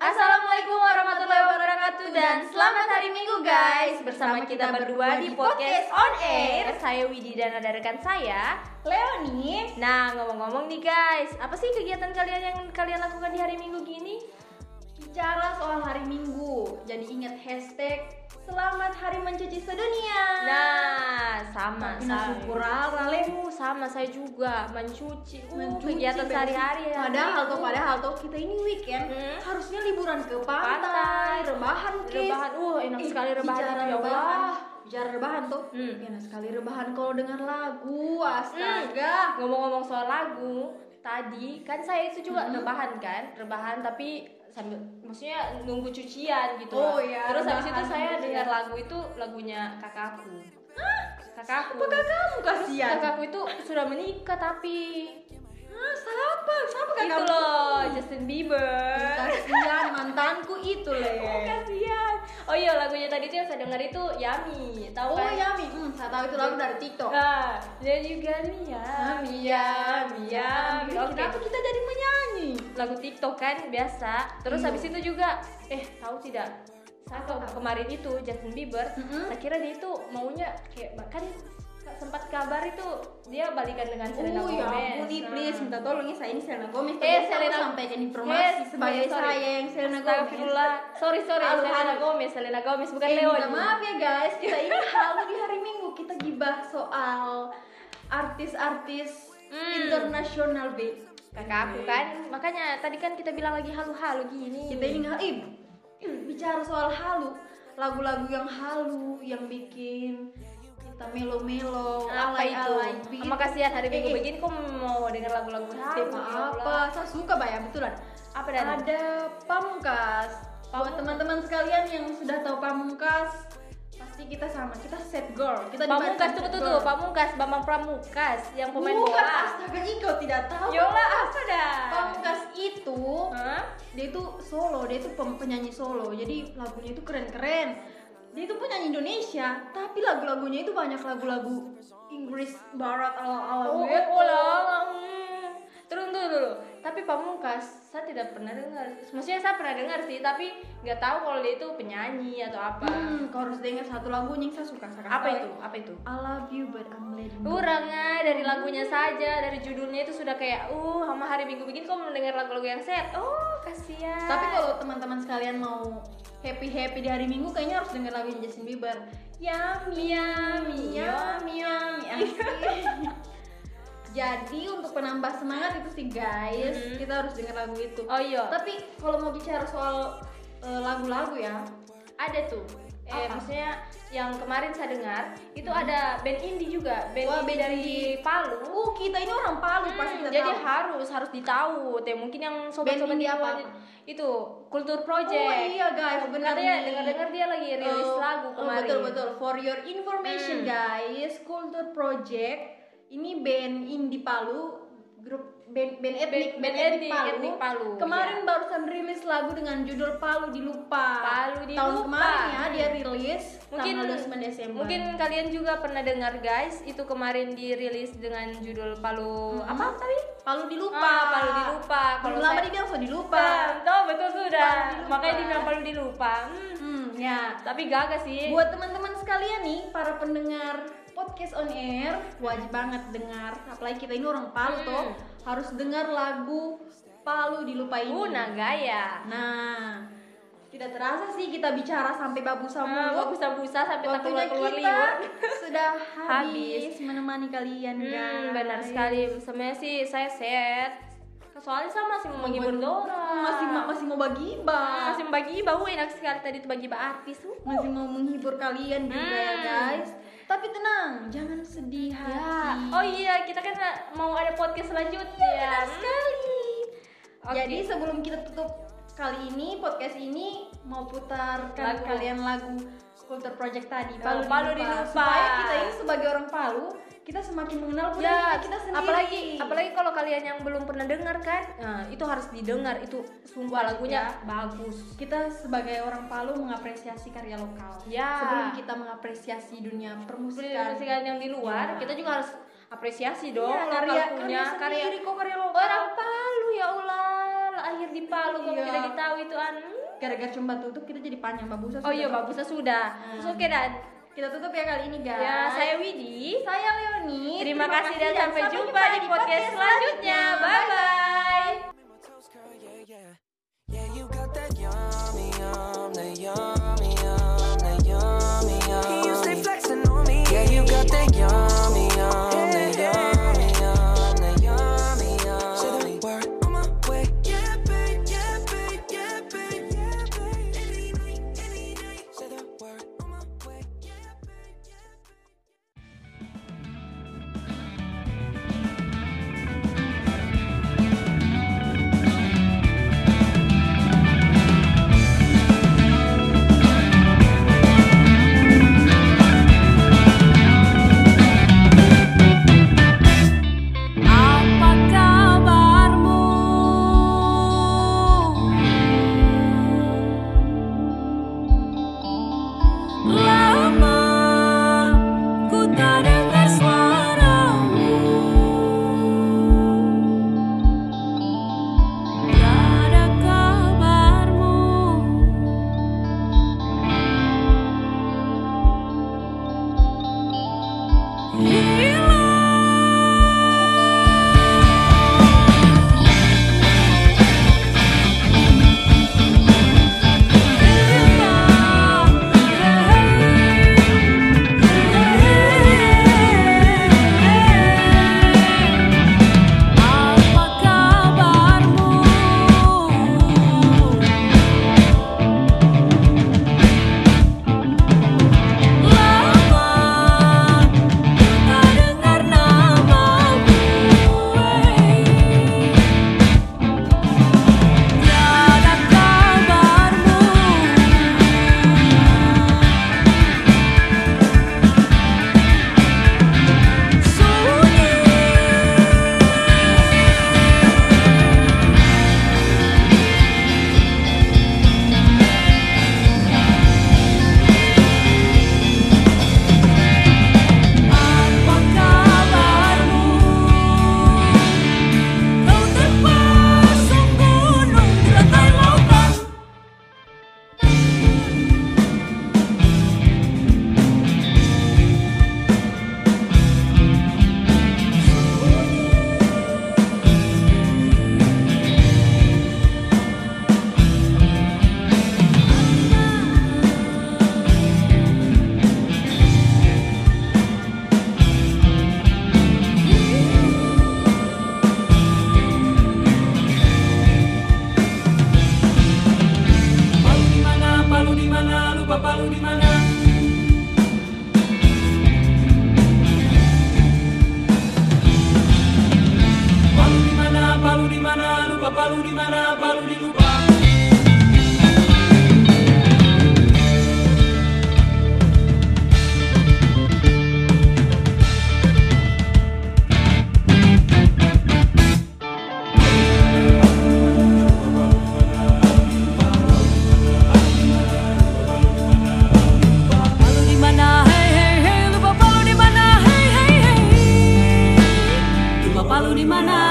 Assalamualaikum warahmatullahi wabarakatuh dan selamat hari Minggu guys Bersama kita berdua di podcast On Air Saya Widi dan ada rekan saya Leoni Nah ngomong-ngomong nih guys Apa sih kegiatan kalian yang kalian lakukan di hari Minggu gini? bicara soal hari Minggu. Jadi ingat hashtag Selamat Hari Mencuci Sedunia. Nah sama Tapi lemu. Uh, sama saya juga mencuci, uh, Mencuci, kegiatan sehari-hari ya. Padahal tuh, Uh, padahal tuh kita ini weekend Hmm. harusnya liburan ke pantai, Pantai. rebahan kis. Rebahan, uh, enak sekali rebahan itu, ya. Allah. Bicara rebahan tuh, Hmm. enak sekali rebahan kalau dengar lagu. Astaga. ngomong-ngomong soal lagu tadi kan saya itu juga Hmm. rebahan kan rebahan tapi sambil maksudnya nunggu cucian gitu Oh, iya, terus habis itu saya nunggu dengar lagu itu lagunya kakakku kakakku Apa Terus kasihan? kakakku itu sudah menikah tapi Hah, siapa? Siapa itu kakakmu? loh Justin Bieber Kasihan mantanku itu Oh, leh. kasihan oh iya lagunya tadi tuh yang saya dengar itu Yami tahu Oh kan Yami, hmm, saya tahu itu lagu dari TikTok. Nah, dia juga nih ya, Yami, Yami, Yami. Kenapa kita jadi menyanyi? lagu TikTok kan biasa. Terus Iya. habis itu juga eh tahu tidak? Saya ke- kemarin itu Justin Bieber, Mm-mm. saya kira dia itu maunya kayak bahkan sempat kabar itu dia balikan dengan Selena oh Gomez. ya ampun nih, Nah. please minta tolong ya saya ini Selena Gomez. Eh, Selena sampaikan informasi Eh, sebagai sorry, saya yang Selena Gomez. Sorry sorry Halo, Selena. Gomez, Selena Gomez bukan Eh, Leo. minta maaf ya guys, kita ini halu di hari Minggu kita gibah soal artis-artis Hmm. internasional B. Kakakku kan, makanya tadi kan kita bilang lagi halu-halu gini. Kita ini nggak, bicara soal halu, lagu-lagu yang halu yang bikin kita melo-melo, apa itu? alay-alay, bikin- kasihan hari Minggu Eh, eh, begini kok mau denger lagu-lagu halu? Apa? Saya suka bayar betulan. Apa dan? Ada Pamungkas. Buat teman-teman sekalian yang sudah tahu Pamungkas, pasti kita sama. Kita set girl. Kita Pamungkas tuh girl. tuh, Pamungkas, Bambang Pramukas yang pemain Bukan, bola. astaga, Iko tidak tahu. Yola apa dah? Pamungkas itu Hah? dia itu solo, dia itu penyanyi solo. Jadi lagunya itu keren-keren. Dia itu penyanyi Indonesia, tapi lagu-lagunya itu banyak lagu-lagu Inggris barat ala-ala Oh, gitu. oh, lah. Hmm. Terus dulu dulu. Tapi Pamungkas saya tidak pernah dengar. Maksudnya saya pernah dengar sih, tapi nggak tahu kalau dia itu penyanyi atau apa. Hmm, kau harus dengar satu lagu yang saya suka. Saya Apa itu? Apa itu? I love you but I'm letting you. Kurang ah, dari lagunya saja, dari judulnya itu sudah kayak, uh, sama hari Minggu begini kok mendengar lagu-lagu yang sad. Oh, kasihan. Tapi kalau teman-teman sekalian mau happy happy di hari Minggu, kayaknya harus dengar lagunya Justin Bieber. Yummy, yummy, yummy, yummy. Jadi untuk penambah semangat itu sih guys, Mhm. kita harus dengar lagu itu. Oh iya, Tapi kalau mau bicara soal eh, lagu-lagu ya, ada tuh. Eh, Apa? maksudnya yang kemarin saya dengar itu ada band indie juga, band Wah, indie band dari Palu. uh kita ini orang Palu Hmm, pasti kita jadi tahu. harus harus ditahu. Teh mungkin yang sobat-sobat indie di apa? itu Kultur Project. Oh iya guys, benar nih. dengar-dengar dia lagi rilis Oh, lagu oh, kemarin. betul betul. For your information Hmm. guys, Culture Project ini band indie Palu, grup band band etnik Band- band etnik, etnik Palu, Kemarin barusan rilis lagu dengan judul Palu Dilupa. Palu Tahun Dilupa. kemarin ya dia rilis Mungkin tanggal 29 Desember. Mungkin kalian juga pernah dengar guys, itu kemarin dirilis dengan judul Palu Mhm. apa tadi? Palu Dilupa. Ah, Palu Dilupa. Kalau lama saya- dibilang so dilupa. Tahu betul sudah. Palu. Makanya dibilang Palu dilupa. Hmm, Hmm, ya. tapi gagah sih. Buat teman-teman sekalian nih, para pendengar podcast on air, wajib banget dengar. Apalagi kita ini orang Palu Hmm. toh, harus dengar lagu Palu Dilupa ini. Uh, Nagaya. Nah, tidak terasa sih kita bicara sampai babu Nah, sama busa-busa sampai tak Waktunya keluar-keluar kita liur. sudah Habis. habis menemani kalian Hmm, guys. benar sekali. Sebenarnya sih saya set. Soalnya saya masih mau menghibur Dora. Masih masih mau bagi Ah, masih bagi bau enak sekali tadi tuh bagi artis. Uh. masih mau menghibur kalian juga ya Hmm. guys. Tapi tenang, jangan sedih hati. Ya. Oh iya, kita kan mau ada podcast selanjutnya. benar Hmm. sekali. Oke. Jadi sebelum kita tutup kali ini podcast ini mau putarkan Lagu. kalian lagu Culture Project tadi Oh, Palu Dilupa. supaya kita ini sebagai orang Palu kita semakin mengenal budaya ya, kita sendiri. Apalagi apalagi kalau kalian yang belum pernah dengar kan, nah, itu harus didengar itu sumpah lagunya ya. bagus. Kita sebagai orang Palu mengapresiasi karya lokal. Ya. Sebelum kita mengapresiasi dunia permusikan, yang di luar, ya. kita juga harus apresiasi dong ya, karya punya karya, karya kok karya lokal. Orang Palu ya ulah lahir di Palu kok iya. tidak diketahui itu an. Gara-gara cuma tutup kita jadi panjang babusa. Oh iya babusa sudah. Hmm. Oke okay, dan kita tutup ya kali ini guys. Ya, saya Widi, saya Leoni. Terima, Terima kasih dan sampai, jumpa, jumpa di podcast selanjutnya. Bye bye. bye, -bye. bapak lu di mana? Bapak lu di mana? Bapak lu di mana? Bapak lu di mana? Bapak lu di lupa. semana.